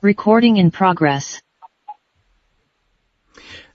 Recording in progress.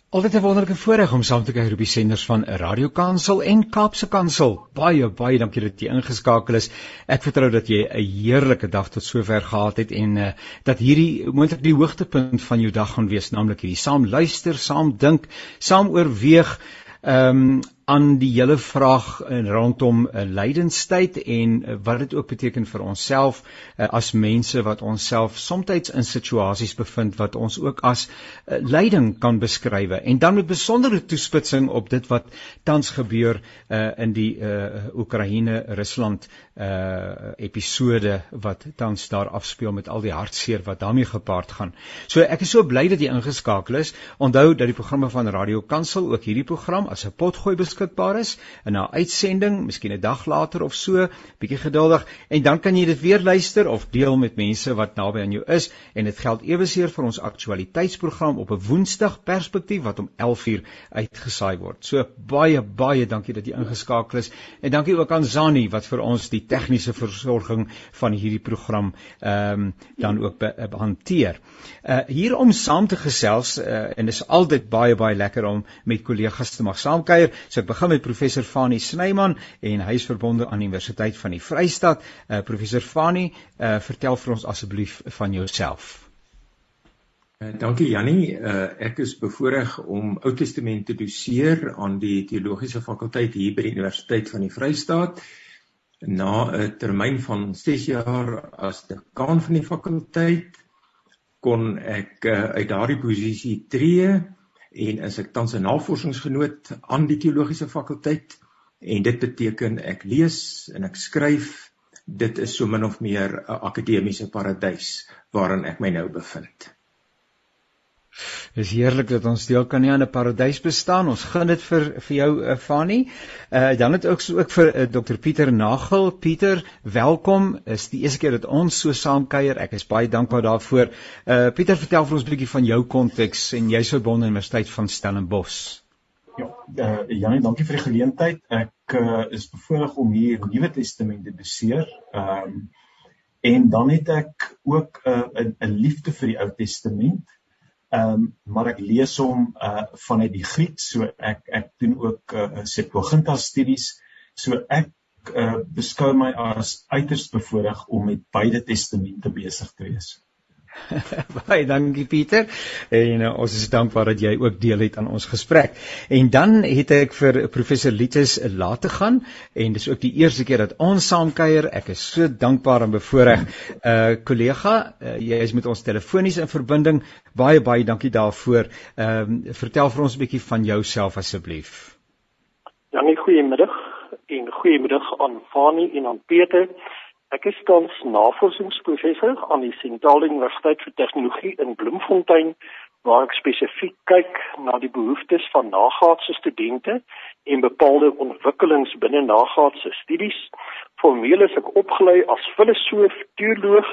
Altyd 'n wonderlike voorreg om saam te kuier op die senders van Radio Kansel en Kaapse Kansel. Baie baie dankie dat jy ingeskakel is. Ek vertrou dat jy 'n heerlike dag tot sover gehad het en uh, dat hierdie moontlik die hoogtepunt van jou dag gaan wees, naamlik hierdie saam luister, saam dink, saam oorweeg. Ehm um, aan die hele vraag rondom 'n uh, lydenstyd en uh, wat dit ook beteken vir onsself uh, as mense wat onsself soms in situasies bevind wat ons ook as uh, lyding kan beskryf en dan met besondere toespitsing op dit wat tans gebeur uh, in die uh, Oekraïne Rusland uh, episode wat tans daar afspeel met al die hartseer wat daarmee gepaard gaan. So ek is so bly dat jy ingeskakel is. Onthou dat die programme van Radio Kansel ook hierdie program as 'n potgooi beskikbaar is in 'n uitsending, miskien 'n dag later of so, bietjie geduldig en dan kan jy dit weer luister of deel met mense wat naby aan jou is en dit geld eweseer vir ons aktualiteitsprogram op 'n Woensdag perspektief wat om 11uur uitgesaai word. So baie baie dankie dat jy ingeskakel is en dankie ook aan Zani wat vir ons die tegniese versorging van hierdie program ehm um, dan ook behanteer. Uh hier om saam te gesels uh, en is altyd baie baie lekker om met kollegas te mag saamkuier. So ek begin met professor Fanie Snyman en hy is verbonde aan die Universiteit van die Vrystaat. Uh professor Fanie, uh vertel vir ons asseblief van jouself. Uh, dankie Jannie. Uh ek is bevoorreg om Ou Testament te doseer aan die teologiese fakulteit hier by die Universiteit van die Vrystaat. Na 'n termyn van 6 jaar as dekaan van die fakulteit kon ek uh, uit daardie posisie tree en is ek tans 'n navorsingsgenoot aan die teologiese fakulteit en dit beteken ek lees en ek skryf dit is so min of meer 'n akademiese paradys waarin ek my nou bevind. Dis heerlik dat ons deel kan nie aan 'n paradys bestaan. Ons gun dit vir vir jou uh, Fani. Uh dan het ook so ook vir uh, Dr Pieter Nagel. Pieter, welkom. Is die eerste keer dat ons so saam kuier. Ek is baie dankbaar daarvoor. Uh Pieter, vertel vir ons 'n bietjie van jou konteks en jy's verbonde aan die Universiteit van Stellenbosch. Ja, uh Janie, dankie vir die geleentheid. Ek uh is bevoorreg om hier Nuwe Testament te doseer. Ehm um, en dan het ek ook 'n uh, 'n liefde vir die Ou Testament. Ehm um, maar ek lees hom uh vanuit die Grieks, so ek ek doen ook uh Septuaginta studies. So ek uh beskou my as uiters bevoorreg om met beide testamente besig te wees. Baie dankie Pieter. En uh, ons is dankbaar dat jy ook deel het aan ons gesprek. En dan het ek vir professor Litus laat te gaan en dis ook die eerste keer dat ons saam kuier. Ek is so dankbaar en bevoorreg. Uh kollega, uh, jy is met ons telefonies in verbinding. Baie baie dankie daarvoor. Ehm uh, vertel vir ons 'n bietjie van jouself asseblief. Nee, goeiemiddag en goeiemiddag aan Fani en aan Pieter. Ek is tans navorsingsprofessor aan die Sentrale Universiteit vir Tegnologie in Bloemfontein waar ek spesifiek kyk na die behoeftes van nagraadse studente en bepaalde ontwikkelings binne nagraadse studies. Formeel is ek opgelei as filosoof, teoloog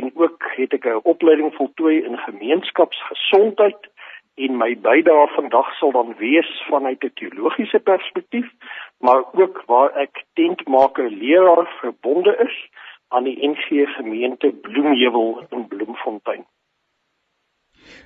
en ook het ek 'n opleiding voltooi in gemeenskapsgesondheid en my bydrae vandag sal dan wees vanuit 'n teologiese perspektief, maar ook waar ek tentmaker leraar verbonde is aan die NG gemeente Bloemheuwel in Bloemfontein.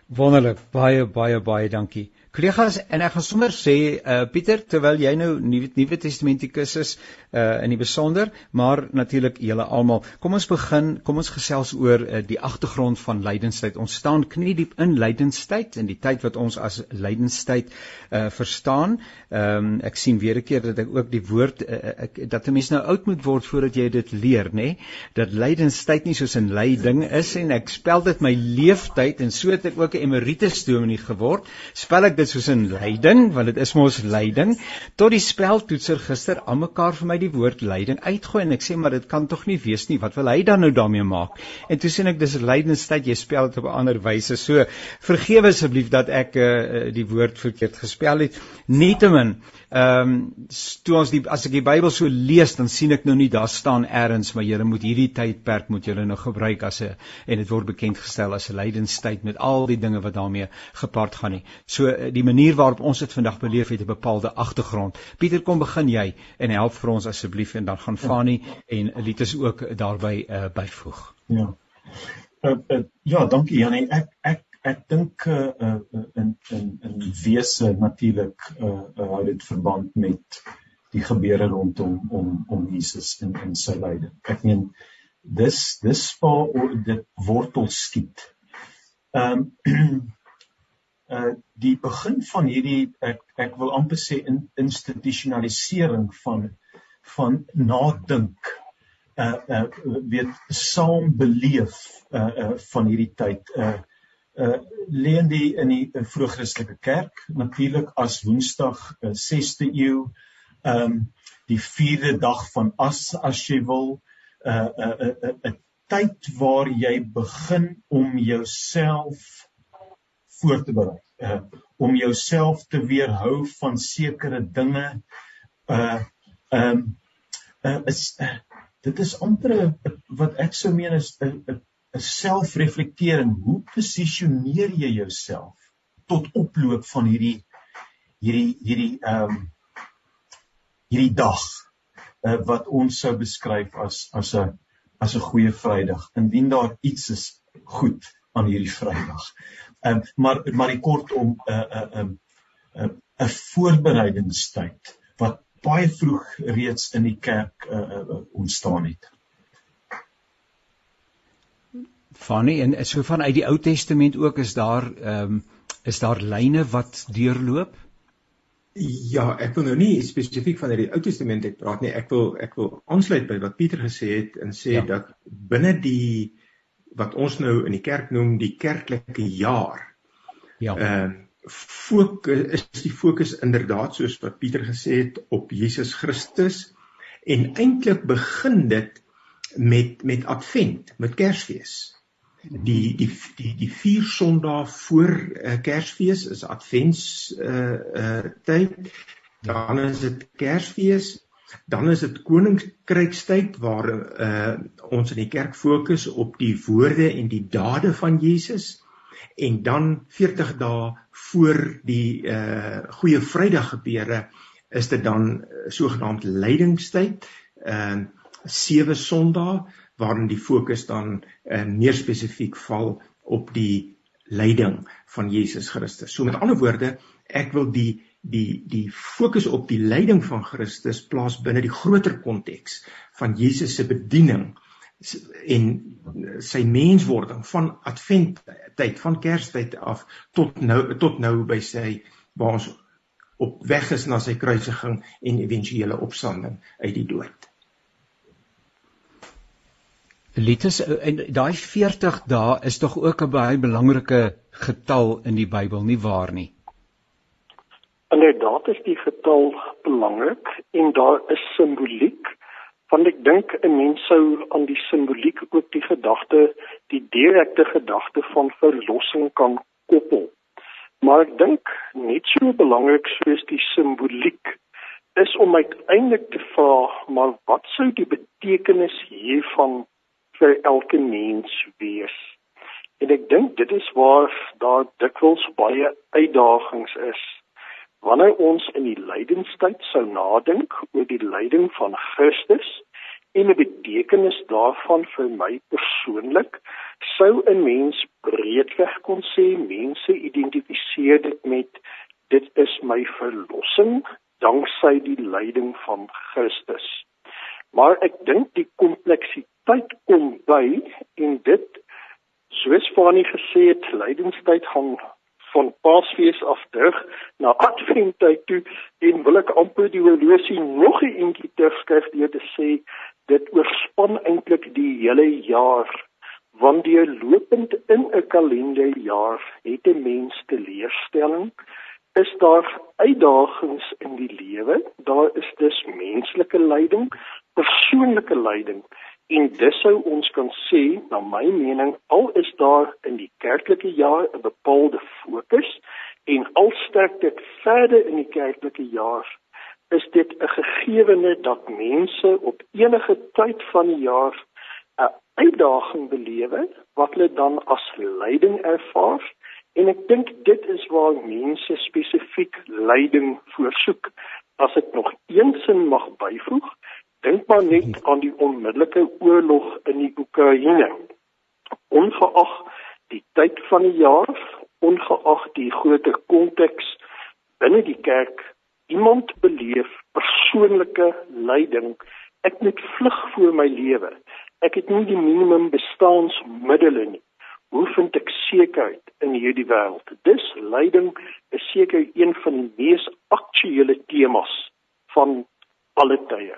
Wonderlik, baie baie baie dankie. Kollegas, en ek gaan sommer sê uh Pieter, terwyl jy nou nuwe nuwe testamentikus is uh in die besonder, maar natuurlik julle almal. Kom ons begin, kom ons gesels oor uh, die agtergrond van lydenstyd. Ons staan kniediep in lydenstyd in die tyd wat ons as lydenstyd uh verstaan. Ehm um, ek sien weer 'n keer dat ek ook die woord uh, ek dat 'n mens nou oud moet word voordat jy dit leer, nê? Nee? Dat lydenstyd nie soos 'n lyding is en ek spel dit my leeftyd en so het ek ook 'n emeritus dominee geword. Spel ek dit soos 'n lyding, want dit is mos lyding, tot die speltoetser gister aan mekaar vir my die woord lyding uitgooi en ek sê maar dit kan tog nie wees nie. Wat wil hy dan nou daarmee maak? En toe sien ek dis lydenstyd, jy spel dit op 'n ander wyse. So vergewe asseblief dat ek uh, die woord verkeerd gespel het. Nietemin, Ehm um, toe ons die as ek die Bybel so lees dan sien ek nou nie daar staan eers maar Here moet hierdie tydperk moet julle nou gebruik as 'n en dit word bekend gestel as 'n lydenstyd met al die dinge wat daarmee gepaard gaan nie. So eh, die manier waarop ons dit vandag beleef het 'n bepaalde agtergrond. Pieter kom begin jy en help vir ons asseblief en dan gaan Fani en Elites ook daarbey uh, byvoeg. Ja. Uh, uh, ja, dankie Janie. Ek ek ek dink uh, uh, in in in wese natuurlik uh, uh, hou dit verband met die gebeure rondom om om Jesus in in sy lyding. Ek meen dis dis waar dit wortel skiet. Ehm um, uh die begin van hierdie ek ek wil amper sê in, institusionalisering van van nadink uh uh weet saam beleef uh uh van hierdie tyd. Uh uh leen die in die uh, vroeg-Christelike kerk natuurlik as Woensdag uh, 6de eeu um die 4de dag van as as jy wil 'n uh, 'n uh, 'n uh, uh, tyd waar jy begin om jouself voor te berei uh om jouself te weerhou van sekere dinge uh um uh, is uh, dit is amper wat ek sou meen is 'n 'n selfreflektering hoe posisioneer jy jouself tot oploop van hierdie hierdie hierdie um hierdie dag uh, wat ons sou beskryf as as 'n as 'n goeie Vrydag indien daar iets is goed aan hierdie Vrydag. Ehm um, maar maar die kortom 'n 'n 'n 'n voorbereidingstyd wat baie vroeg reeds in die kerk uh, uh, ontstaan het. Fanny en so van uit die Ou Testament ook is daar ehm um, is daar lyne wat deurloop? Ja, ek wil nou nie spesifiek van die Ou Testament ek praat nie. Ek wil ek wil aansluit by wat Pieter gesê het en sê ja. dat binne die wat ons nou in die kerk noem die kerklike jaar. Ja. Ehm uh, fokus is die fokus inderdaad soos wat Pieter gesê het op Jesus Christus en eintlik begin dit met met Advent, met Kersfees. Die die die die vier Sondae voor uh, Kersfees is Advents uh uh tyd. Dan is dit Kersfees. Dan is dit koninkrykstyd waar uh ons in die kerk fokus op die woorde en die dade van Jesus. En dan 40 dae voor die uh goeie Vrydag gebeure is dit dan uh, sogenaamd lydingstyd uh sewe Sondae waarin die fokus dan uh, meer spesifiek val op die lyding van Jesus Christus. So met ander woorde, ek wil die die die fokus op die lyding van Christus plaas binne die groter konteks van Jesus se bediening en sy menswording van advent tyd van kerstyd af tot nou tot nou by sy waar ons op weg is na sy kruisiging en éventuele opstanding uit die dood. Litus en daai 40 dae is tog ook 'n baie belangrike getal in die Bybel nie waar nie? Inderdaad is die getal belangrik en daar is simboliek want ek dink 'n mens sou aan die simboliek ook die gedagte die direkte gedagte van verlossing kan koppel. Maar ek dink net so belangrik soos die simboliek is om uiteindelik te vra maar wat sou die betekenis hiervan vir elke mens wees? En ek dink dit is waar daar dikwels baie uitdagings is wanneer ons in die lydenstyd sou nadink oor die lyding van Christus en die betekenis daarvan vir my persoonlik sou 'n mens breedweg kon sê mense identifiseer dit met dit is my verlossing danksy die lyding van Christus maar ek dink die kompleksiteit kom by en dit soos Fanie gesê het lydenstyd gaan van Paasfees af terug na Adventtyd toe en wil ek amper die horlosie nog 'n entjie terugskryf deur te sê dit oorspan eintlik die hele jaar want die lopend in 'n kalenderjaar het 'n mens teleurstelling is daar uitdagings in die lewe daar is dus menslike lyding persoonlike lyding En dis sou ons kan sê, na my mening, al is daar in die kerklike jaar 'n bepaalde fokus en al sterk dit verder in die kerklike jaar, is dit 'n gegewene dat mense op enige tyd van die jaar 'n uitdaging belewe wat hulle dan as lyding ervaar en ek dink dit is waar mense spesifiek lyding voorsoek. As ek nog een sin mag byvoeg, Dink maar net aan die onmiddellike oorlog in die Oekraïne. ongeag die tyd van die jaar, ongeag die groter konteks binne die kerk iemand beleef persoonlike lyding. Ek moet vlug vir my lewe. Ek het nie die minimum bestaansmiddele nie. Hoe vind ek sekerheid in hierdie wêreld? Dis lyding is seker een van die mees aktuelle temas van alle tye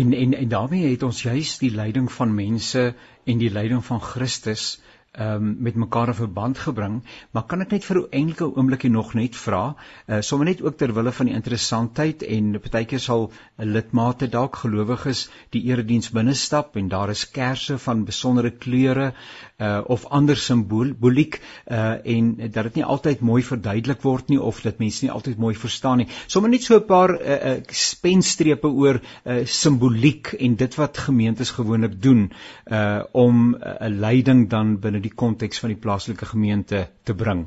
en en en daarmee het ons juis die lyding van mense en die lyding van Christus ehm um, met mekaar in verband gebring, maar kan ek net vir 'n enkele oombliekie nog net vra, uh, sommer net ook ter wille van die interessantheid en partykeer sal 'n lidmate dalk gelowiges die erediens binne stap en daar is kersse van besondere kleure uh, of ander simboliek uh, en dat dit nie altyd mooi verduidelik word nie of dat mense nie altyd mooi verstaan nie. Sommer net so 'n paar uh, uh, spenstrepe oor uh, simboliek en dit wat gemeentes gewoonlik doen uh, om 'n uh, leiding dan binne die konteks van die plaaslike gemeente te bring?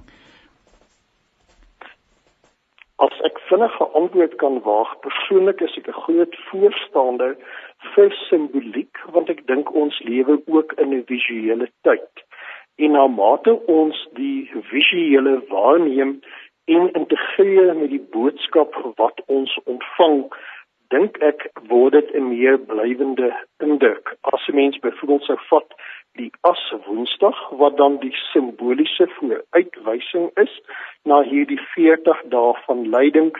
As ek vinnige antwoord kan waag, persoonlik is ek 'n groot voorstander vir simboliek want ek dink ons lewe ook in 'n visuele tyd. En na mate ons die visuele waarneem en integreer met die boodskap wat ons ontvang, dink ek word dit 'n meer blywende indruk. As 'n mens byvoorbeeld sou vat die as woensdag wat dan die simboliese vooruitwysing is na hierdie 40 dae van lyding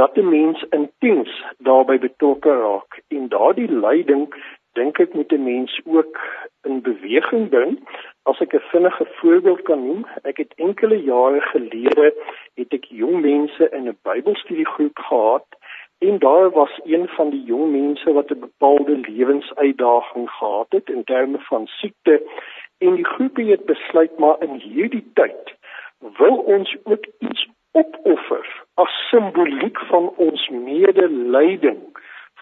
dat 'n mens intens daarbey betrokke raak. En daardie lyding dink ek moet 'n mens ook in beweging bring. As ek 'n vinnige voorbeeld kan noem ek het enkele jare gelede het ek jong mense in 'n Bybelstudiegroep gehad En daar was een van die jong mense wat 'n bepaalde lewensuitdaging gehad het in terme van siekte en die groep het besluit maar in hierdie tyd wil ons ook iets opoffer as simboliek van ons medelyding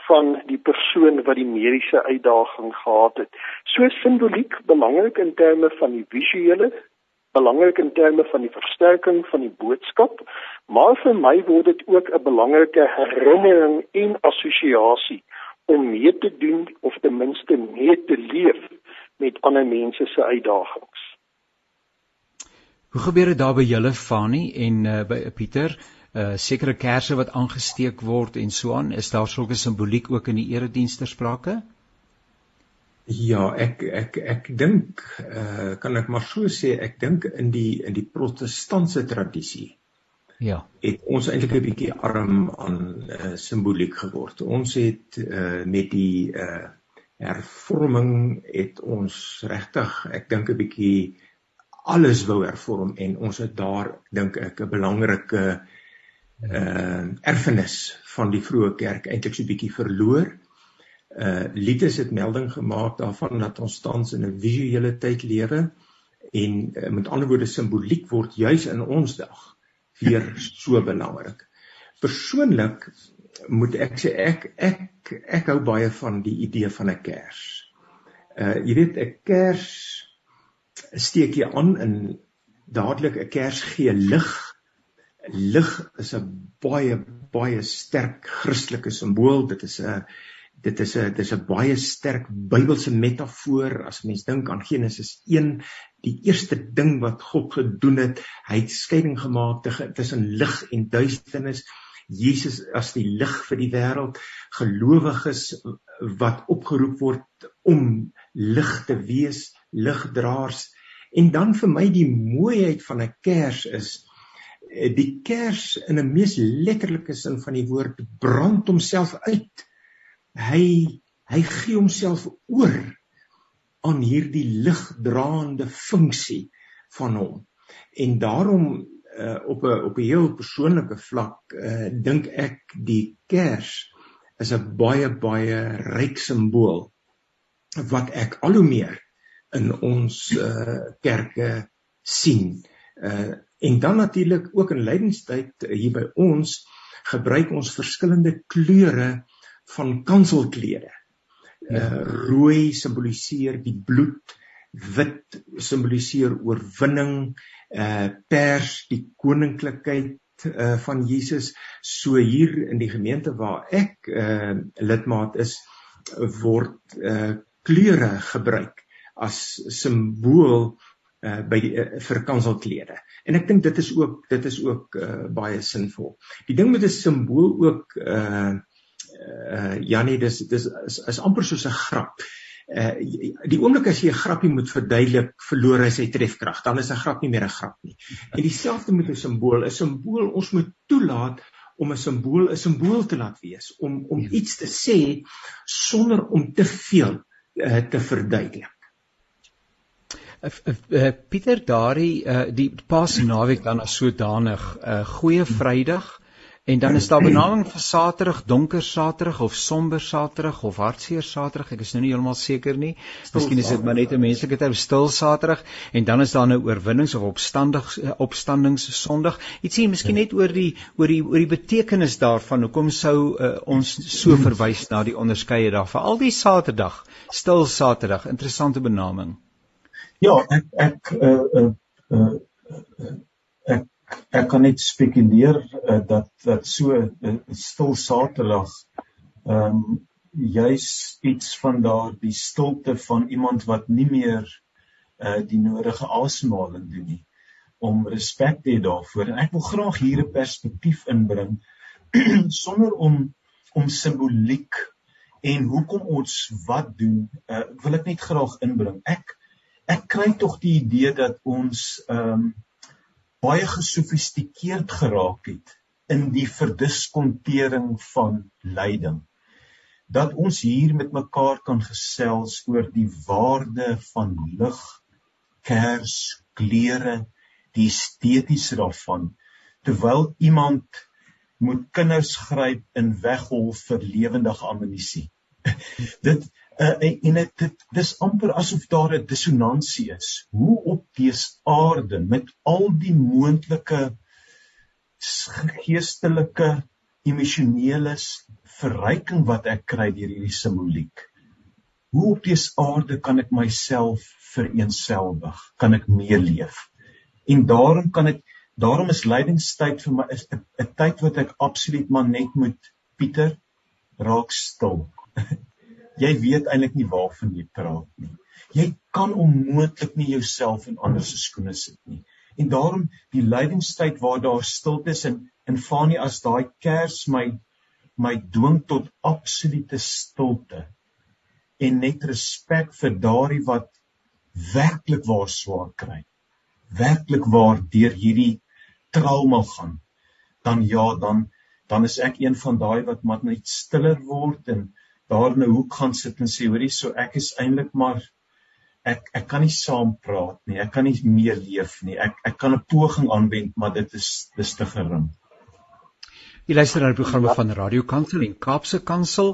van die persoon wat die mediese uitdaging gehad het. So simboliek belangrik in terme van die visuele belangrik in terme van die versterking van die boodskap, maar vir my word dit ook 'n belangrike herinnering en assosiasie om mee te doen of ten minste mee te leef met ander mense se uitdagings. Hoe gebeur dit daar by julle Fani en uh, by Pieter? Uh sekere kersse wat aangesteek word en so aan, is daar sulke simboliek ook in die eredienste sprake? Ja, ek ek ek dink uh kan ek maar so sê, ek dink in die in die protestantse tradisie. Ja. Het ons eintlik 'n bietjie arm aan uh simboliek geword. Ons het uh met die uh hervorming het ons regtig, ek dink 'n bietjie alles wou hervorm en ons het daar dink ek 'n belangrike uh erfenis van die vroeë kerk eintlik so bietjie verloor uh Lites het melding gemaak daarvan dat ons tans in 'n visuele tyd lewe en uh, met ander woorde simboliek word juis in ons dag weer so belangrik. Persoonlik moet ek sê ek ek ek hou baie van die idee van 'n kers. Uh jy weet 'n kers steek jy aan in dadelik 'n kers gee lig. Lig is 'n baie baie sterk Christelike simbool. Dit is 'n dit is 'n dit is 'n baie sterk Bybelse metafoor. As mens dink aan Genesis 1 die eerste ding wat God gedoen het hy het skeiding gemaak tussen lig en duisternis. Jesus as die lig vir die wêreld gelowiges wat opgeroep word om lig te wees ligdraers. En dan vir my die mooiheid van 'n kers is die kers in 'n mees letterlike sin van die woord brand homself uit hy hy gee homself oor aan hierdie ligdraande funksie van hom. En daarom uh, op 'n op 'n heel persoonlike vlak uh, dink ek die kers is 'n baie baie ryk simbool wat ek al hoe meer in ons uh, kerke sien. Uh, en dan natuurlik ook in lydenstyd hier by ons gebruik ons verskillende kleure van kanselklere. Uh rooi simboliseer die bloed, wit simboliseer oorwinning, uh pers die koninklikheid uh van Jesus. So hier in die gemeente waar ek uh lidmaat is, word uh kleure gebruik as simbool uh by die uh, vir kanselklede. En ek dink dit is ook dit is ook uh baie sinvol. Die ding met 'n simbool ook uh uh Janie dis dis is, is amper soos 'n grap. Uh die oomblik as jy 'n grappie moet verduidelik, verloor hy sy trefkrag. Dan is 'n grap nie meer 'n grap nie. En dieselfde met 'n simbool. 'n Simbool, ons moet toelaat om 'n simbool 'n simbool te laat wees, om om ja. iets te sê sonder om te veel uh, te verduidelik. Pieter daardie uh, die Paasnaweek dan as sodanig 'n uh, goeie Vrydag En dan is daar benaming vir Saterdag, donker Saterdag of somber Saterdag of hartseer Saterdag. Ek is nou nie heeltemal seker nie. Miskien is dit maar net 'n menslike term, stil Saterdag en dan is daar nou oorwinnings of opstandig opstandings Sondag. Ietsie miskien net oor die oor die oor die betekenis daarvan. Hoekom sou uh, ons so verwys na die onderskeie dae vir al die Saterdag, stil Saterdag, interessante benaming. Ja, ek ek uh uh, uh ek ek kan net spekuleer uh, dat dat so uh, stil Saterdag ehm um, juis iets van daardie stilte van iemand wat nie meer uh, die nodige asemhaling doen nie om respek te hê daarvoor. En ek wil graag hier 'n perspektief inbring sonder om om simboliek en hoekom ons wat doen uh, wil ek net graag inbring. Ek ek kry tog die idee dat ons ehm um, baie gesofistikeerd geraak het in die verdiskontering van lyding dat ons hier met mekaar kan gesels oor die waarde van lig, kers, klere, die estetiese daarvan terwyl iemand moet kinders gryp in weghol vir lewendige amnisie. dit uh, en dit dit dis amper asof daar 'n dissonansie is. Hoe op dese aarde met al die moontlike geestelike emosionele verryking wat ek kry deur hierdie simboliek. Hoe op dese aarde kan ek myself vereenselwig? Kan ek meeleef? En daarom kan ek daarom is lydingstyd vir my is 'n tyd wat ek absoluut maar net moet Pieter raak stil. jy weet eintlik nie waarvan jy praat nie. Jy kan onmoontlik nie jouself in ander se skoene sit nie. En daarom die lydingstyd waar daar stilte is en in Fanie as daai kers my my dwing tot absolute stilte en net respek vir daardie wat werklik waar swaar kry. Werklik waar deur hierdie trauma gaan. Dan ja, dan dan is ek een van daai wat maar net stiller word en daar in 'n hoek gaan sit en sê hoorie so ek is eintlik maar ek ek kan nie saam praat nie. Ek kan nie meer leef nie. Ek ek kan 'n poging aanwend maar dit is dis te gering Jy luister na die programme van Radio Kansel en Kaapse Kansel.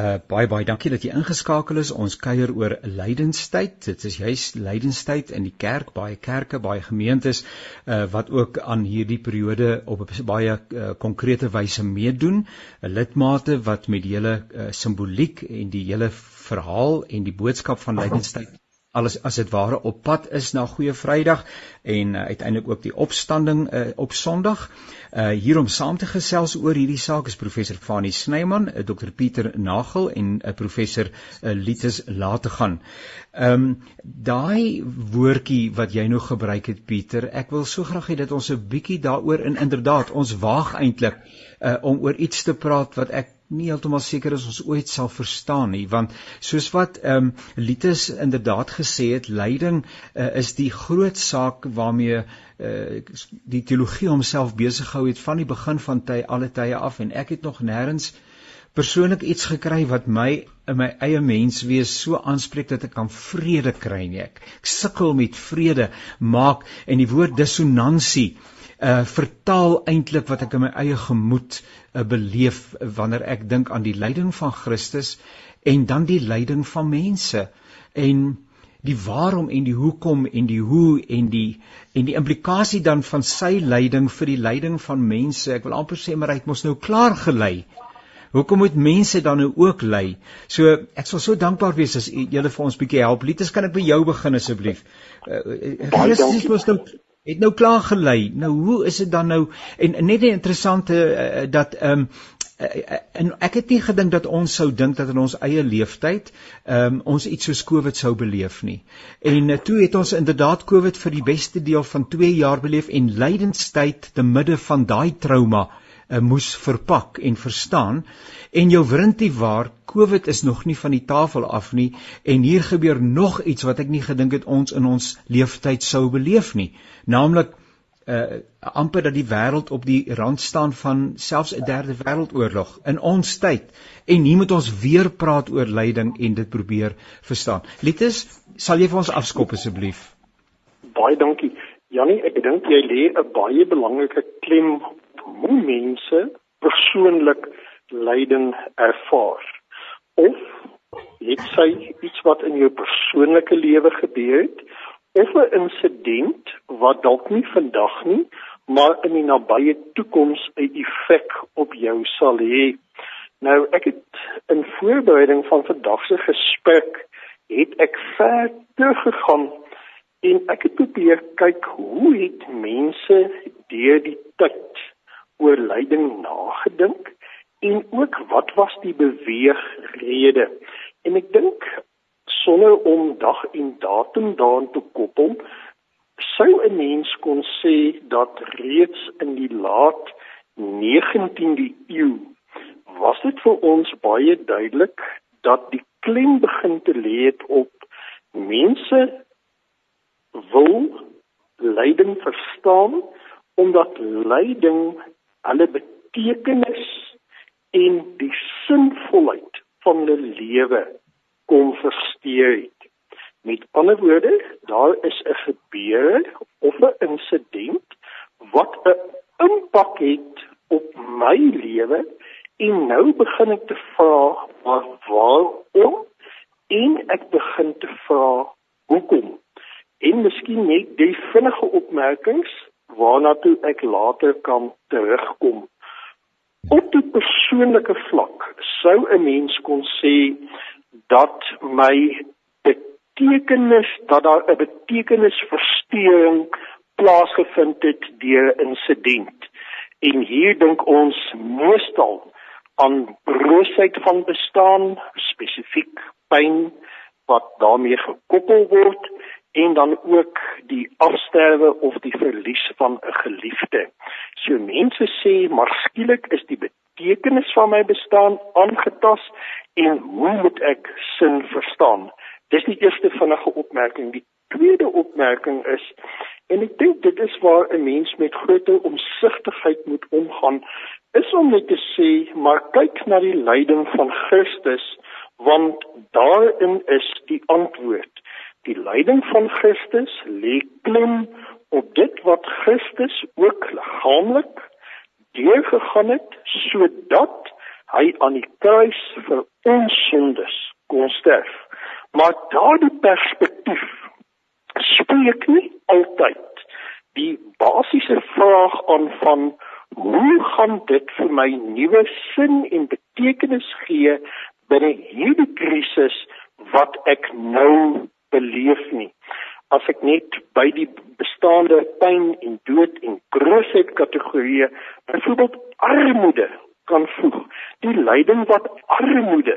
Uh baie baie dankie dat jy ingeskakel is. Ons kuier oor lydenstyd. Dit is juis lydenstyd in die kerk, baie kerke, baie gemeentes uh wat ook aan hierdie periode op 'n baie uh, konkrete wyse meedoen. 'n Lidmate wat met die hele uh, simboliek en die hele verhaal en die boodskap van lydenstyd alles as dit ware op pad is na Goeie Vrydag en uh, uiteindelik ook die opstanding uh, op Sondag. Uh hier om saam te gesels oor hierdie saak is professor Fanie Snyman, uh, Dr Pieter Nagel en uh, professor uh, Litus Lategan. Ehm um, daai woordjie wat jy nou gebruik het Pieter, ek wil so graag hê dat ons 'n bietjie daaroor in inderdaad ons waag eintlik uh om oor iets te praat wat ek nie heeltemal seker is ons ooit sal verstaan nie want soos wat ehm um, Litus inderdaad gesê het lyding uh, is die groot saak waarmee uh, die teologie homself besig gehou het van die begin van tye alle tye af. En ek het nog nêrens persoonlik iets gekry wat my in my eie menswees so aanspreek dat ek kan vrede kry nie. Ek, ek sukkel met vrede maak en die woord dissonansie uh vertaal eintlik wat ek in my eie gemoed uh, beleef wanneer ek dink aan die lyding van Christus en dan die lyding van mense en die waarom en die hoekom en die hoe en die en die implikasie dan van sy lyding vir die lyding van mense ek wil amper sê maar hy het mos nou klaar gelei Hoekom moet mense dan nou ook ly? So ek sal so dankbaar wees as julle vir ons bietjie help. Lietes kan ek by jou begin asseblief. Uh, Christus mos nou het nou klaar gelei. Nou hoe is dit dan nou en net 'n interessante uh, dat ehm um, en ek het nie gedink dat ons sou dink dat in ons eie leeftyd um, ons iets soos Covid sou beleef nie. En uh, toe het ons inderdaad Covid vir die beste deel van 2 jaar beleef en lydenstyd te midde van daai trauma uh, moes verpak en verstaan en jou wrintie waar Covid is nog nie van die tafel af nie en hier gebeur nog iets wat ek nie gedink het ons in ons leeftyd sou beleef nie naamlik uh amper dat die wêreld op die rand staan van selfs 'n derde wêreldoorlog in ons tyd en hier moet ons weer praat oor lyding en dit probeer verstaan. Litus, sal jy vir ons afskop asseblief? Baie dankie. Janie, ek dink jy lê 'n baie belangrike klem op hoe mense persoonlik lyding ervaar. Of het sy iets wat in jou persoonlike lewe gebeur het of 'n insident wat dalk nie vandag nie, maar in die nabye toekoms 'n effek op jou sal hê. Nou ek het in voorbereiding van vandag se gesprek het ek ver teruggegaan en ek het probeer kyk hoe het mense deur die tyd oor lyding nagedink en ook wat was die beweegrede en ek dink sonder om dag en datum daaraan te koppel sou 'n mens kon sê dat reeds in die laat 19de eeu was dit vir ons baie duidelik dat die klem begin te lê het op mense wil lyding verstaan omdat lyding hulle betekenis en die sinvolheid van hulle lewe kom versteur het. Met ander woorde, daar is 'n gebeur of 'n insident wat 'n impak het op my lewe en nou begin ek te vra maar waarom en ek begin te vra hoekom. En miskien net die vinnige opmerkings waarna toe ek later kan terugkom. Op 'n persoonlike vlak sou 'n mens kon sê dat my betekenis dat daar 'n betekenisversteuring plaasgevind het deur 'n insident. En hier dink ons meestal aan broosheid van bestaan, spesifiek pyn wat daarmee gekoppel word en dan ook die afsterwe of die verlies van 'n geliefde. So mense sê maar skielik is die betekenis van my bestaan aangetast en hoe moet ek sin verstaan? Dis die eerste vinnige opmerking. Die tweede opmerking is en ek dink dit is waar 'n mens met groter omsigtigheid moet omgaan, is om net te sê, maar kyk na die lyding van Christus, want daarin is die antwoord. Die lyding van Christus lê klem op dit wat Christus ook liggaamlik deurgegaan het sodat hy aan die kruis vir ons sondes kon sterf. Maar daardie perspektief spreek nie altyd die basiese vraag aan van hoe gaan dit vir my nuwe sin en betekenis gee binne hierdie krisis wat ek nou beleef nie as ek net by die bestaande pyn en dood en grootheid kategorieë byvoorbeeld armoede kan voeg. Die lyding wat armoede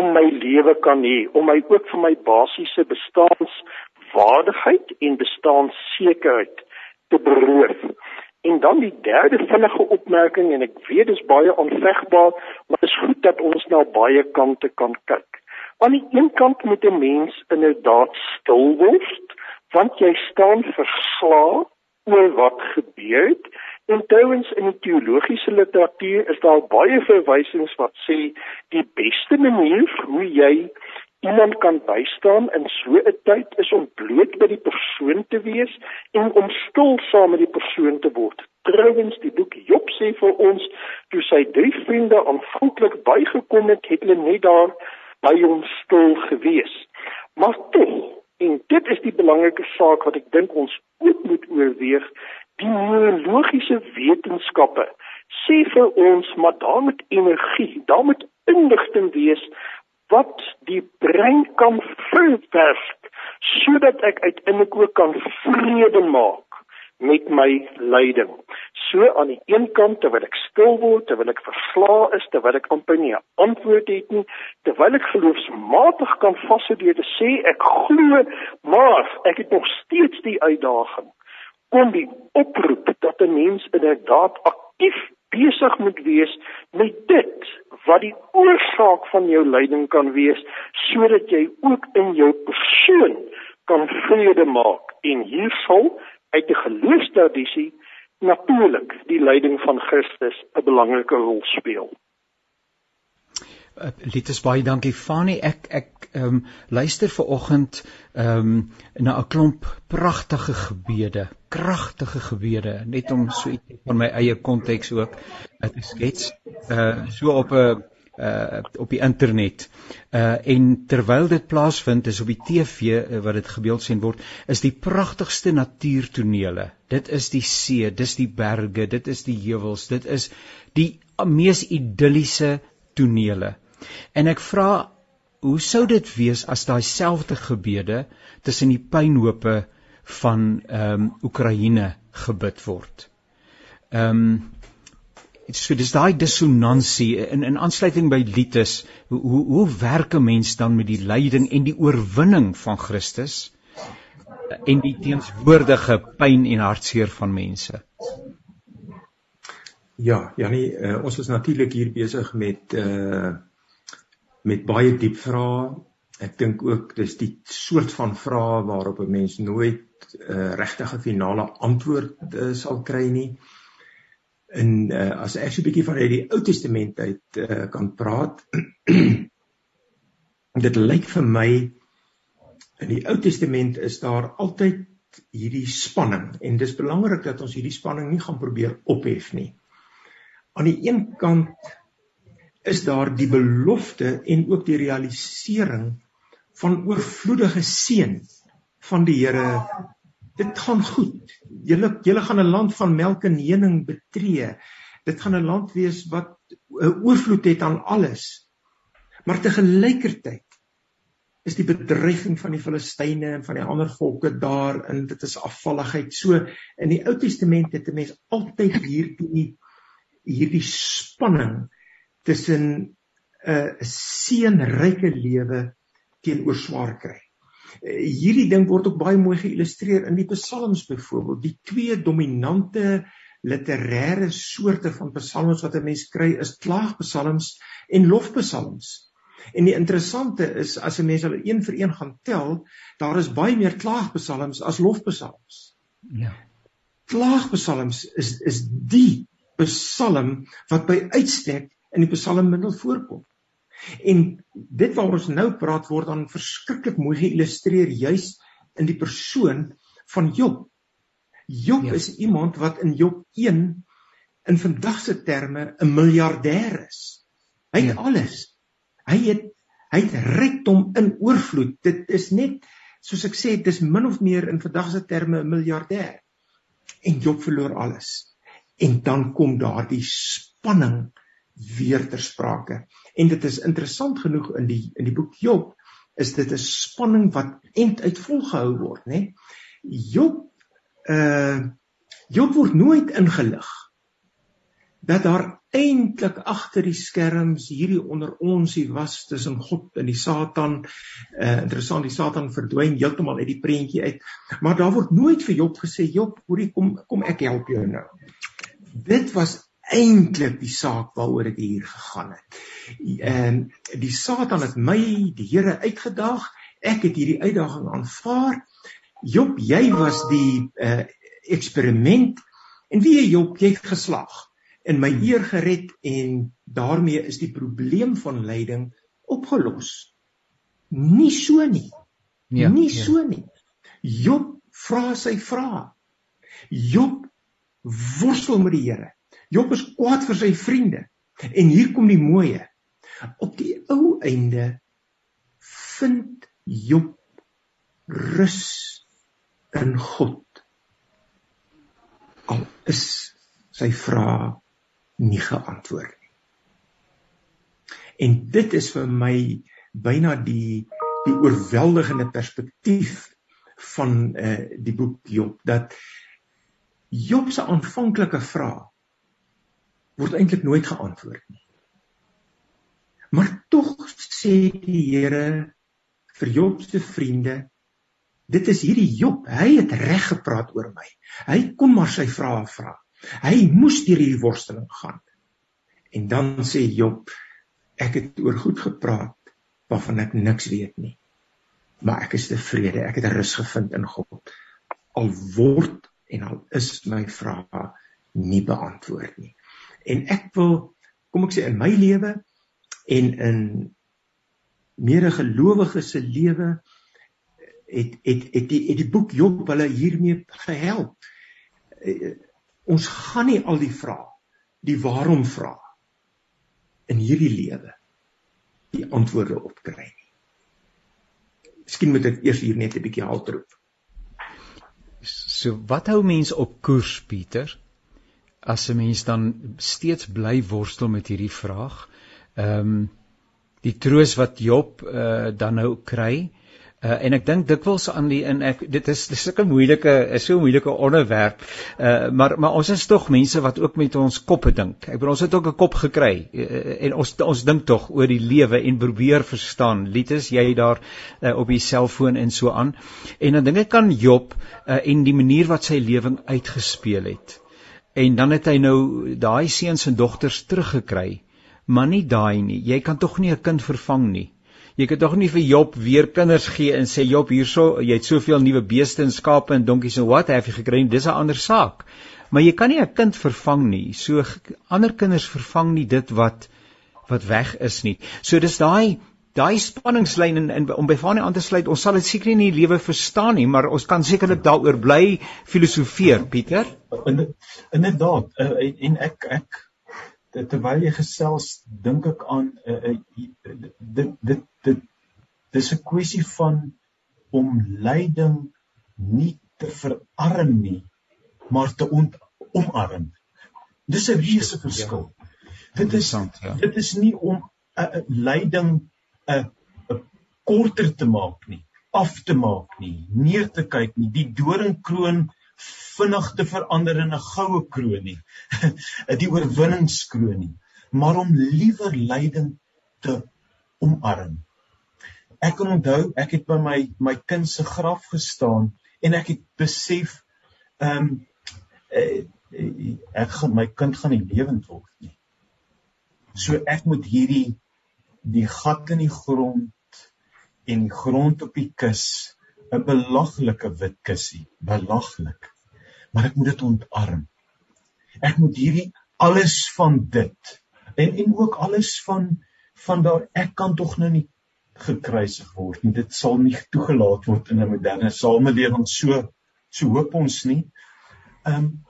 in my lewe kan hê om my ook vir my basiese bestaanswaardigheid en bestaanssekerheid te beroof. En dan die derde vinnige opmerking en ek weet dit is baie onvegbaar, maar dit is goed dat ons na baie kante kan kyk. Aan die een kant moet 'n mens inderdaad stil word, want jy staan verslae oor wat gebeur het En trouens in die teologiese literatuur is daar baie verwysings wat sê die beste manier hoe jy iemand kan bystaan in so 'n tyd is om bloot by die persoon te wees en om stil saam met die persoon te word. Trouens die boek Job sê vir ons toe sy drie vriende aanvanklik bygekom het, het hulle net daar by hom stil gewees. Maar tog En dit is die belangrike saak wat ek dink ons ook moet oorweeg die neurologiese wetenskappe sê vir ons maar daar moet energie, daar moet inligting wees wat die brein kan verwerk sodat ek uiteindelik ook kan vrede maak met my lyding. So aan die een kant terwyl ek stil word, terwyl ek verslae is, terwyl ek amper nie 'n antwoord het nie, terwyl ek geloofsmatig kan vashou deur te sê ek glo, maar ek het nog steeds die uitdaging kom die oproep dat 'n mens inderdaad aktief besig moet wees met dit wat die oorsaak van jou lyding kan wees sodat jy ook in jou persoon kan vrede maak. En hier sal uit die geloofstradisie natuurlik die lyding van Christus 'n belangrike rol speel. Uh, Lites baie dankie Fani. Ek ek ehm um, luister ver oggend ehm um, na 'n klomp pragtige gebede, kragtige gebede, net om so iets van my eie konteks ook te skets. Uh so op 'n uh op die internet. Uh en terwyl dit plaasvind is op die TV uh, wat dit gebeeld sien word, is die pragtigste natuurtonele. Dit is die see, dis die berge, dit is die heuwels, dit is die mees idilliese tonele. En ek vra hoe sou dit wees as daai selfde gebede tussen die pynhope van ehm um, Oekraïne gebid word. Ehm um, so dis daai dissonansie in in aansluiting by Litus hoe hoe hoe werk 'n mens dan met die lyding en die oorwinning van Christus en die teenswoordige pyn en hartseer van mense. Ja, Janie, uh, ons is natuurlik hier besig met uh met baie diep vrae. Ek dink ook dis die soort van vrae waarop 'n mens nooit 'n uh, eh, regtige finale antwoord uh, sal kry nie. En uh, as ek so 'n bietjie van uit die Ou Testament uit uh, kan praat, dit lyk vir my in die Ou Testament is daar altyd hierdie spanning en dis belangrik dat ons hierdie spanning nie gaan probeer ophef nie. Aan die een kant is daar die belofte en ook die realisering van oorvloedige seën van die Here. Dit gaan goed. Julle julle gaan 'n land van melk en honing betree. Dit gaan 'n land wees wat 'n oorvloed het aan alles. Maar te gelykertyd is die bedreiging van die Filistyne en van die ander volke daar en dit is afvalligheid. So in die Ou Testament het 'n mens altyd hierdie hierdie spanning tussen 'n uh, seënryke lewe teenoor swaar kry. Uh, hierdie ding word ook baie mooi geïllustreer in die psalms byvoorbeeld. Die twee dominante literêre soorte van psalms wat 'n mens kry is klaagpsalms en lofpsalms. En die interessante is as 'n mens hulle een vir een gaan tel, daar is baie meer klaagpsalms as lofpsalms. Ja. Klaagpsalms is is die psalm wat by uitstek in die psalmmiddel voorkom. En dit waar ons nou praat word dan verskriklik mooi geïllustreer juis in die persoon van Job. Job ja. is iemand wat in Job 1 in vandag se terme 'n miljardêr is. Hy het ja. alles. Hy het hy het rykdom in oorvloed. Dit is net soos ek sê, dis min of meer in vandag se terme 'n miljardêr. En Job verloor alles. En dan kom daardie spanning weer ter sprake. En dit is interessant genoeg in die in die boek Job is dit 'n spanning wat end uit volgehou word, né? Job uh Job word nooit ingelig dat daar eintlik agter die skerms hierdie onder ons hier was tussen God en die Satan. Uh interessant, die Satan verdwyn heeltemal uit die prentjie uit. Maar daar word nooit vir Job gesê, Job, hoorie kom kom ek help jou nou. Dit was eintlik die saak waaroor dit hier gegaan het. En die Satan het my die Here uitgedaag. Ek het hierdie uitdaging aanvaar. Job, jy was die uh, eksperiment en wie Job jy het geslaag en my eer gered en daarmee is die probleem van lyding opgelos. Nie so nie. Ja, nie ja. so nie. Job vra sy vrae. Job worstel met die Here. Job is kwaad vir sy vriende. En hier kom die mooie. Op die ou einde vind Job rus in God. Al is sy vrae nie geantwoord nie. En dit is vir my byna die die oorweldigende perspektief van uh, die boek Job dat Job se aanvanklike vraag word eintlik nooit geantwoord nie. Maar tog sê die Here vir Job se vriende, dit is hierdie Job, hy het reg gepraat oor my. Hy kon maar sy vrae vra. Hy moes deur hierdie worsteling gaan. En dan sê Job, ek het oor goed gepraat waarvan ek niks weet nie. Maar ek is tevrede, ek het rus gevind in God. Al word en al is my vrae nie beantwoord nie. En ek wil kom ek sê in my lewe en in meere gelowiges se lewe het het het die het die boek Job hulle hiermee gehelp. Uh, ons gaan nie al die vrae, die waarom vrae in hierdie lewe die antwoorde op kry nie. Miskien moet ek eers hier net 'n bietjie haltroep. So wat hou mense op koers Pieter? As 'n mens dan steeds bly worstel met hierdie vraag, ehm um, die troos wat Job uh, dan nou kry, Uh, en ek dink dikwels aan die in ek dit is dis sulke moeilike is so 'n moeilike onderwerp. Uh maar maar ons is tog mense wat ook met ons koppe dink. Ek bedoel ons het ook 'n kop gekry uh, en ons ons dink tog oor die lewe en probeer verstaan. Lietes jy daar uh, op die selfoon en so aan. En dan dink ek aan Job uh, en die manier wat sy lewing uitgespeel het. En dan het hy nou daai seuns en dogters teruggekry. Maar nie daai nie. Jy kan tog nie 'n kind vervang nie. Jy kan tog nie vir Job weer kinders gee en sê Job hierso, jy het soveel nuwe beeste en skape en donkies en wat het jy gekry? Dis 'n ander saak. Maar jy kan nie 'n kind vervang nie. So ander kinders vervang nie dit wat wat weg is nie. So dis daai daai spanningslyn en, en om by Fanie aan te sluit, ons sal dit seker nie in die lewe verstaan nie, maar ons kan sekerlik daaroor bly filosofeer, Pieter. Inderdaad, en, en ek ek terwyl jy gesels dink ek aan uh, uh, dit dit dit dis 'n kwessie van om lyding nie te verarm nie maar te ont, omarm. Dis 'n reuse verskil. Ja. Dit is ja. dit is nie om 'n uh, uh, lyding 'n uh, korter te maak nie, af te maak nie, neer te kyk nie. Die doringkroon vinnig te verander in 'n goue kroon nie. die oorwinningskroon nie, maar om liewer lyding te omarm. Ek kan onthou ek het by my my kind se graf gestaan en ek het besef ehm um, ek gaan my kind gaan nie lewend word nie. So ek moet hierdie die gat in die grond en die grond op die kus 'n belaglike wit kussie, belaglik. Maar ek moet dit ontarm. Ek moet hierdie alles van dit en en ook alles van van daar ek kan tog nou nie gekruisig word nie. Dit sal nie toegelaat word in 'n moderne samelewing so so hoop ons nie. Ehm um,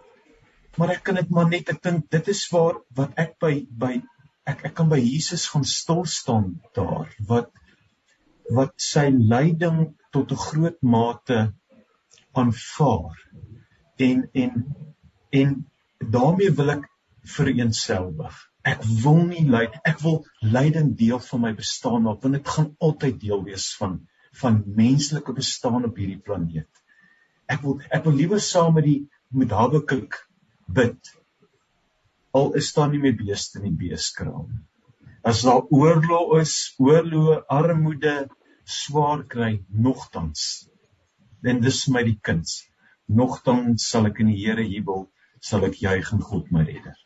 maar ek kan dit maar net ek dink dit is waar wat ek by by ek ek kan by Jesus gaan stil staan daar wat wat sy lyding tot 'n groot mate aanvaar. En en en daarmee wil ek vereenselwig. Ek wil nie lyd, ek wil lyding deel van my bestaan maak want dit gaan altyd deel wees van van menslike bestaan op hierdie planeet. Ek wil ek wil liewer saam met die met Habakuk bid. Al is daar nie meer beeste in die beeskraal nie. As daar oorlog is, oorlog, armoede, swaar kry nogtans en dis my die kuns nogtans sal ek in die Here jubel sal ek juig in God my redder.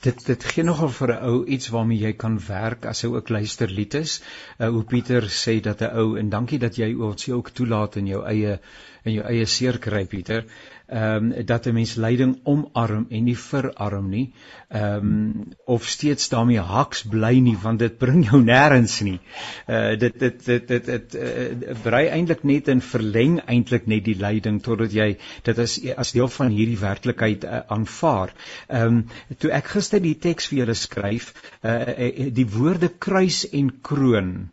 Dit dit gee nogal vir 'n ou iets waarmee jy kan werk as hy ook luister lied is. Uh, hoe Pieter sê dat 'n ou en dankie dat jy ons ook toelaat in jou eie in jou eie seer kry Pieter ehm um, dat 'n mens lyding omarm en nie verarm nie. Ehm um, of steeds daarmee haks bly nie want dit bring jou nêrens nie. Uh dit dit dit dit dit uh, brei eintlik net in verleng eintlik net die lyding totdat jy dit as as deel van hierdie werklikheid uh, aanvaar. Ehm um, toe ek gister die teks vir julle skryf, uh die woorde kruis en kroon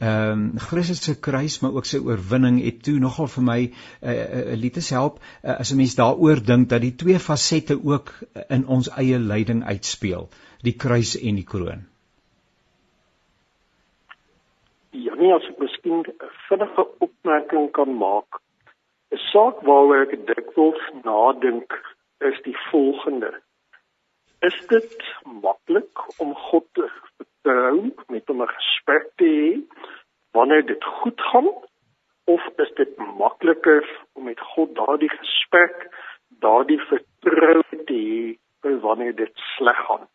ehm um, Christus se kruis maar ook sy oorwinning het toe nogal vir my 'n uh, uh, liefdes help. Uh, as 'n mens daaroor dink dat die twee fasette ook in ons eie lyding uitspeel die kruis en die kroon. Ja nee as ek miskien 'n vinnige opmerking kan maak. 'n saak waaroor ek dikwels nadink is die volgende. Is dit maklik om God te vertrou met hom 'n gesprek te hê wanneer dit goed gaan of is dit makliker om met God daardie gesprek, daardie vertroue te hê wanneer dit sleg gaan?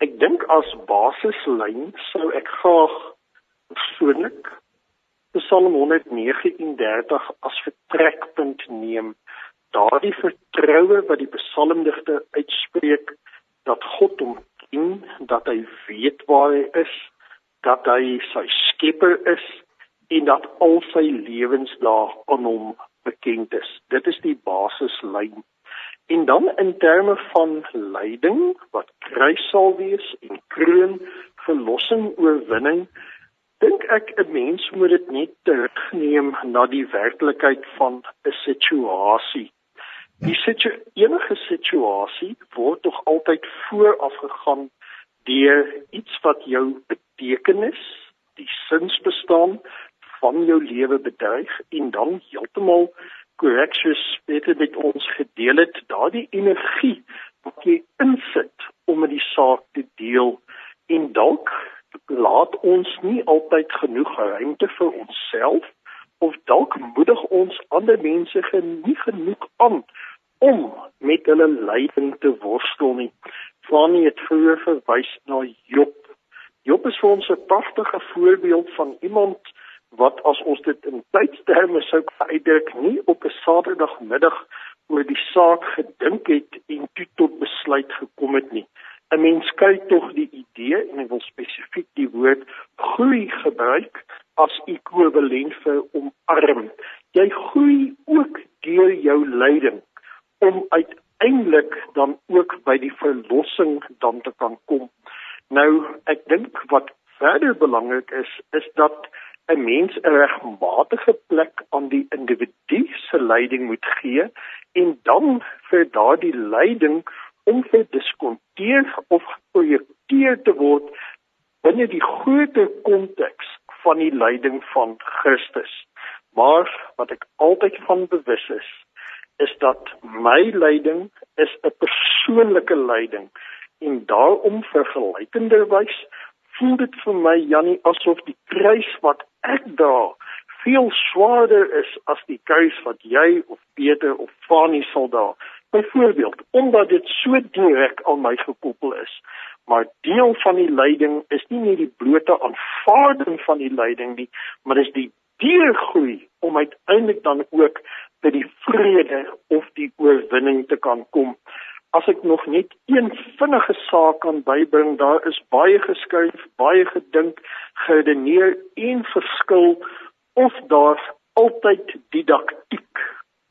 Ek dink as basislyn sou ek graag persoonlik Psalm 139 as vertrekpunt neem. Daardie vertroue wat die psalmdigter uitspreek dat God hom ken, dat hy weet waar hy is, dat hy sy skepper is en dat al sy lewensdae aan hom bekend is. Dit is die basislyn. En dan in terme van lyding wat kruis sal wees en kroon verlossing oorwinning dink ek 'n mens moet dit net terugneem na die werklikheid van 'n situasie. Die situ enige situasie word tog altyd vooraf gegaan deur iets wat jou betekenis, die sinsbestaan van jou lewe bedreig en dan heeltemal korreksus beter met ons gedeel het. Daardie energie wat jy insit om met die saak te deel en dalk laat ons nie altyd genoeg ruimte vir onsself of dalk moedig ons ander mense nie genoeg aan om met hulle lyding te worstel nie. Fanny het vroeër verwys na Job. Job is vir ons 'n pragtige voorbeeld van iemand wat as ons dit in tydsterme sou uitdruk, nie op 'n Saterdagmiddag oor die saak gedink het en toe tot besluit gekom het nie. 'n Mens kyk tog die idee en ek wil spesifiek die woord groei gebruik as ekwivalent vir omarm. Jy groei ook deur jou lyding om uiteindelik dan ook by die verlossing dan te kan kom. Nou, ek dink wat verder belangrik is, is dat 'n mens 'n regmatige plek aan die individu se lyding moet gee en dan vir daardie lyding om te diskonteer of geprojekteer te word binne die groter konteks van die lyding van Christus. Maar wat ek altyd van bewus is, is dat my lyding is 'n persoonlike lyding en daarom vergelykenderwys voel dit vir my Jannie asof die kruis wat ek dra veel swaarder is as die kruis wat jy of Peter of Fanny sal dra. Byvoorbeeld, omdat dit so direk aan my gekoppel is. Maar deel van die lyding is nie net die blote aanvaarding van die lyding nie, maar dis die deurgroei om uiteindelik dan ook by die vrede of die oorwinning te kan kom. As ek nog net een vinnige saak kan bybring, daar is baie geskryf, baie gedink, geredeneer en verskil of daar altyd didaktiek,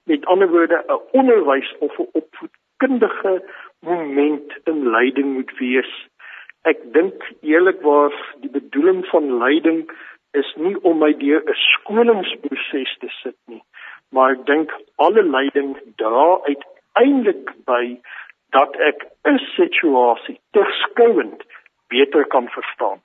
met ander woorde 'n onderwys of 'n opvoedkundige moment in leiding moet wees. Ek dink eerlikwaar die bedoeling van leiding is nie om my deur 'n skolingsproses te sit nie maar ek dink alle leiding dra uiteindelik by dat ek 'n situasie terskouend beter kan verstaan.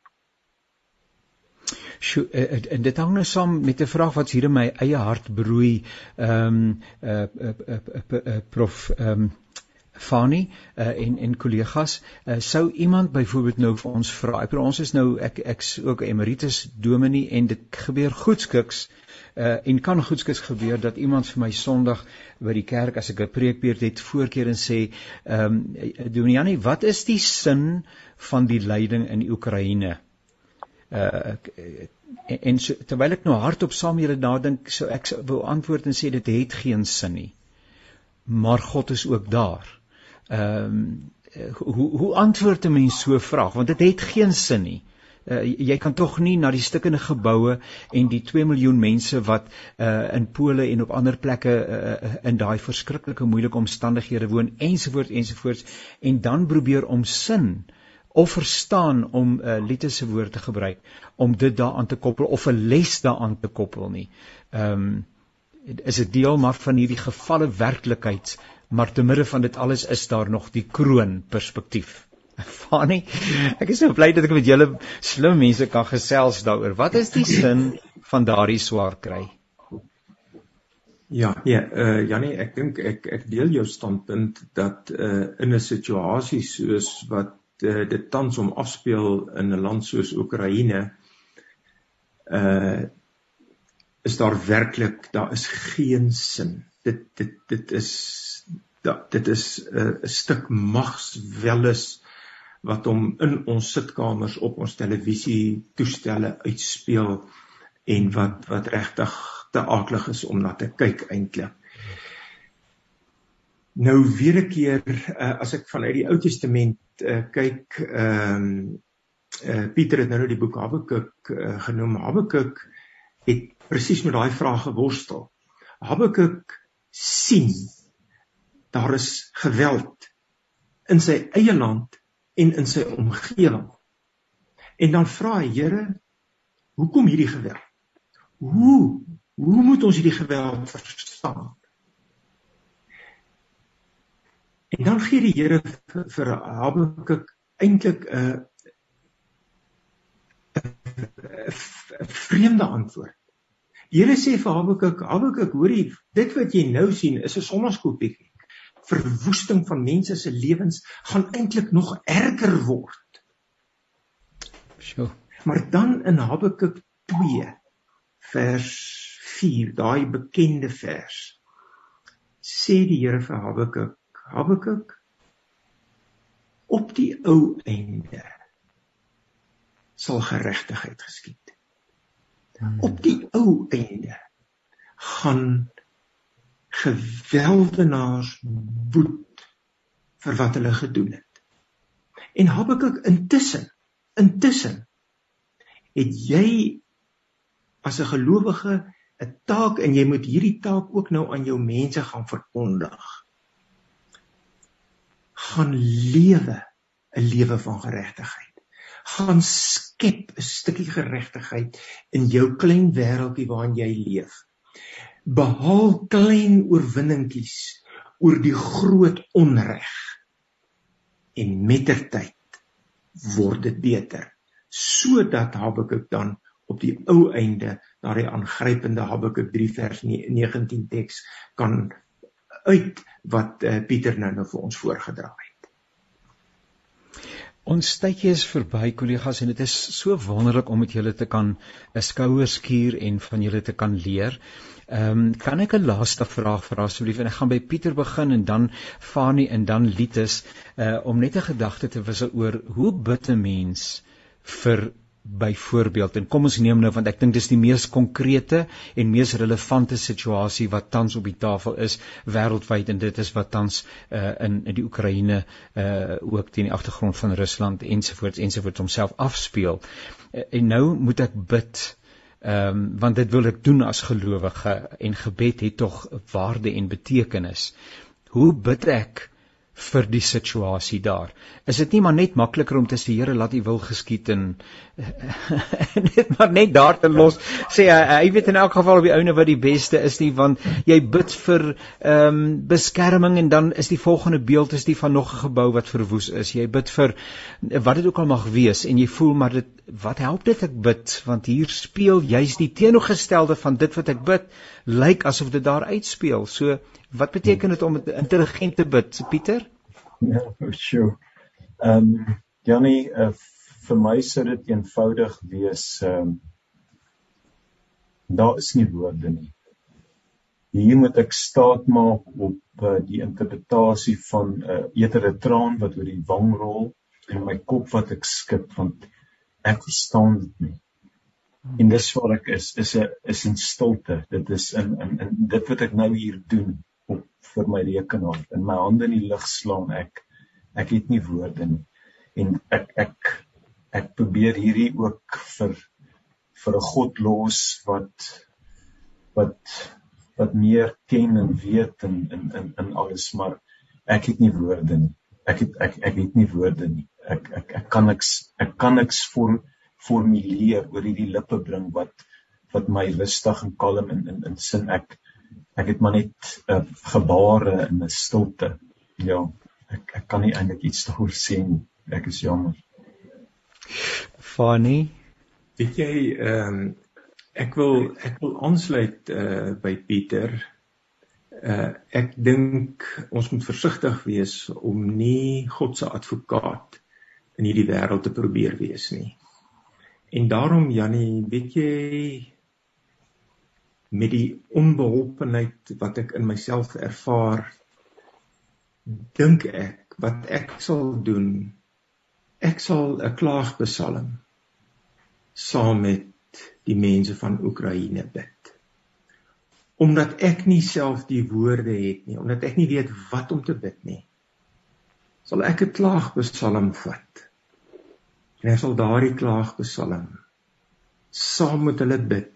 Sjoe, eh, eh, en dit hang nou saam met 'n vraag wat hier in my eie hart broei. Ehm um, uh, uh, uh, uh, uh, prof ehm um, Fanny uh, en en kollegas uh, sou iemand byvoorbeeld nou vir ons vra. Ek bedoel ons is nou ek ek's ook emeritus dominee en dit gebeur goedskiks uh, en kan goedskiks gebeur dat iemand vir my Sondag by die kerk as ek 'n preekbeurt het voorkeer en sê ehm um, Dominee wat is die sin van die lyding in Oekraïne? Uh en, en so, terwyl ek nou hardop saam julle nadink, so ek sou wil antwoord en sê dit het geen sin nie. Maar God is ook daar. Ehm um, hoe hoe antwoord 'n mens so 'n vraag want dit het geen sin nie. Uh, jy kan tog nie na die stukkende geboue en die 2 miljoen mense wat uh, in Pole en op ander plekke uh, in daai verskriklike moeilike omstandighede woon ensovoorts ensovoorts en dan probeer om sin of verstaan om 'n uh, lietiese woord te gebruik om dit daaraan te koppel of 'n les daaraan te koppel nie. Ehm um, is 'n deel maar van hierdie gevalle werklikheid maar te midde van dit alles is daar nog die kroon perspektief. Fanny, ek is so bly dat ek met julle slim mense kan gesels daaroor. Wat is die sin van daardie swaar kry? Ja, nee, uh Janie, ek dink ek ek deel jou standpunt dat uh in 'n situasie soos wat uh, dit tans om afspeel in 'n land soos Oekraïne uh is daar werklik daar is geen sin. Dit dit dit is dat dit is 'n uh, stuk magswelles wat hom in ons sitkamers op ons televisie toestelle uitspeel en wat wat regtig te aklig is om na te kyk eintlik. Nou weer 'n keer uh, as ek vanuit die Ou Testament uh, kyk, ehm um, uh, Pieter het nou die boek Habakuk uh, genoem. Habakuk het presies met daai vraag geworstel. Habakuk sien daar is geweld in sy eie land en in sy omgewing. En dan vra hy, Here, hoekom hierdie geweld? Hoe hoe moet ons hierdie geweld verstaan? En dan gee die Here vir, vir Habakuk eintlik 'n 'n vreemde antwoord. Die Here sê vir Habakuk, Habakuk, hoorie, dit wat jy nou sien is 'n sonnaskoopie. Verwoesting van mense se lewens gaan eintlik nog erger word. Sjoe. Maar dan in Habakuk 2 vers 4, daai bekende vers. Sê die Here vir Habakuk, Habakuk op die ou einde sal geregtigheid geskied. Op die ou einde gaan geweldenaars boet vir wat hulle gedoen het. En Habakuk intussen, intussen het jy as 'n gelowige 'n taak en jy moet hierdie taak ook nou aan jou mense gaan verkondig. Gaan lewe 'n lewe van geregtigheid. Gaan skep 'n stukkie geregtigheid in jou klein wêreldjie waarin jy leef. Behaal klein oorwinningkies oor die groot onreg. En mettertyd word dit beter sodat Habakuk dan op die ou einde daardie aangrypende Habakuk 3 vers 19 teks kan uit wat uh, Pieter nou nou vir ons voorgedra het. Ons tydjie is verby kollegas en dit is so wonderlik om met julle te kan 'n skouers skuur en van julle te kan leer. Ehm um, kan ek 'n laaste vraag vra asseblief? En ek gaan by Pieter begin en dan Fani en dan Litus uh om net 'n gedagte te wissel oor hoe bid 'n mens vir byvoorbeeld? En kom ons neem nou want ek dink dis die mees konkrete en mees relevante situasie wat tans op die tafel is wêreldwyd en dit is wat tans uh, in in die Oekraïne uh, ook teen die agtergrond van Rusland ensovoorts ensovoorts homself afspeel. Uh, en nou moet ek bid ehm um, want dit wil ek doen as gelowige en gebed het tog waarde en betekenis. Hoe bid ek vir die situasie daar. Is dit nie maar net makliker om te sê Here laat U wil geskied en net maar net daar te los sê hy, hy weet in elk geval op die ouene wat die beste is nie want jy bid vir ehm um, beskerming en dan is die volgende beeld is die van nog 'n gebou wat verwoes is. Jy bid vir wat dit ook al mag wees en jy voel maar dit wat help dit ek bid want hier speel juis die teenoorgestelde van dit wat ek bid lyk asof dit daar uitspeel. So Wat beteken dit om intelligent te bid, Pieter? Ja, sure. Ehm um, Janie, uh, vir my sou dit eenvoudig wees ehm um, daar is nie woorde nie. Hier moet ek staat maak op uh, die interpretasie van 'n uh, etere traan wat oor die wang rol en my kop wat ek skud want ek verstaan dit nie. En dis waar ek is, is 'n is in stilte. Dit is in in in dit wat ek nou hier doen vir my rekenaar. In my hande in die lug slaan ek. Ek het nie woorde nie. En ek ek ek probeer hierdie ook vir vir 'n God los wat wat wat meer ken en weet in in in in alles maar ek het nie woorde nie. Ek het ek ek het nie woorde nie. Ek ek ek kan niks ek kan niks vorm formuleer oor hierdie lippe bring wat wat my rustig en kalm in in in sin ek ek het maar net 'n uh, gebare in 'n stilte. Ja, ek ek kan nie eintlik iets daaroor sê nie. Ek is jammer. Funny. Weet jy, ehm um, ek wil ek wil aansluit uh by Pieter uh ek dink ons moet versigtig wees om nie God se advokaat in hierdie wêreld te probeer wees nie. En daarom Jannie, weet jy met die onbeholpenheid wat ek in myself ervaar, dink ek wat ek sal doen, ek sal 'n klaagbesalm saam met die mense van Oekraïne bid omdat ek nie self die woorde het nie, omdat ek nie weet wat om te bid nie. Sal ek 'n klaagbesalm vat. En ek sal daardie klaagbesalm saam met hulle bid.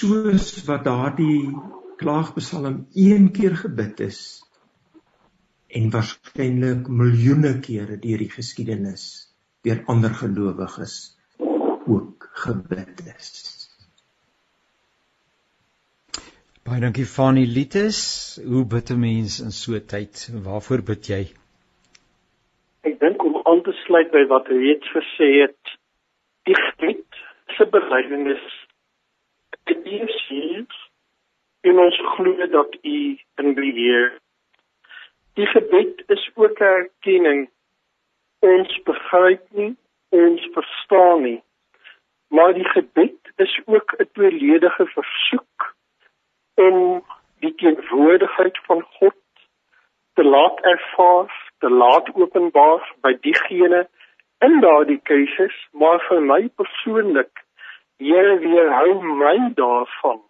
Soos wat daardie klaagbesalm een keer gebid is en waarskynlik miljoene kere deur die geskiedenis deur ander gelowiges ook gebid is. Baie dankie Fanie Lites. Hoe bid 'n mens in so 'n tyd? Waarvoor bid jy? Ek dink om aan te sluit by wat reeds gesê het, die gebed se belydenis is hier in ons glo dat u in beheer. Die gebed is ook 'n erkenning ons begryp nie, ons verstaan nie. Maar die gebed is ook 'n tweeledige versoek om die teenwoordigheid van God te laat ervaar, te laat openbaar by diegene in daardie keuses, maar vir my persoonlik, Here weerhou my daarvan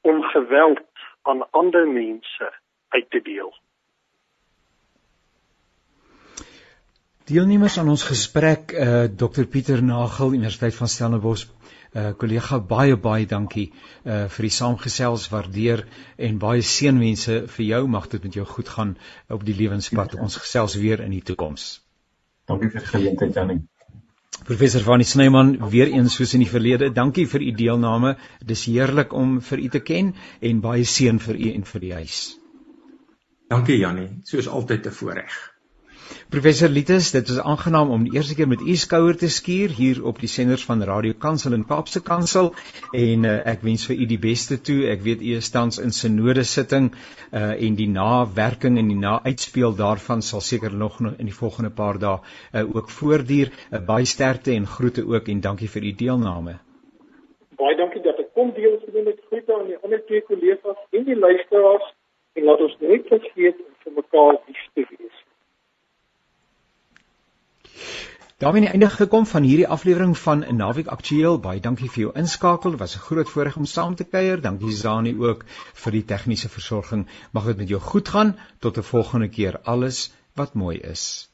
om geweld aan ander mense uit te deel. Deelnemers aan ons gesprek, uh, eh, Dr Pieter Nagel, Universiteit van Stellenbosch, uh kollega baie baie dankie uh vir die saamgesels waardeer en baie seënwense vir jou mag dit met jou goed gaan op die lewenspad ons gesels weer in die toekoms. Dankie vir die geleentheid Janie. Professor Van die Snyman weer eens soos in die verlede. Dankie vir u deelname. Dis heerlik om vir u te ken en baie seën vir u en vir die huis. Dankie Janie, soos altyd te voorreg. Professor Litus, dit is aangenaam om die eerste keer met u skouer te skuur hier op die senders van Radio Kansel en Kaapse Kansel en uh, ek wens vir u die beste toe. Ek weet u is tans in synode sitting uh, en die nawerking en die nauitspeel daarvan sal seker nog in die volgende paar dae uh, ook voortduur. Uh, baie sterkte en groete ook en dankie vir u deelname. Baie dankie dat ek kom deel gedoen het groete aan die ander twee kollegas en die luisteraars en laat ons net vergeet om vir mekaar lief te wees. Daarmee die einde gekom van hierdie aflewering van Naweek Aktueel. Baie dankie vir jou inskakel. Dit was 'n groot voorreg om saam te kuier. Dankie Zani ook vir die tegniese versorging. Mag dit met jou goed gaan tot 'n volgende keer. Alles wat mooi is.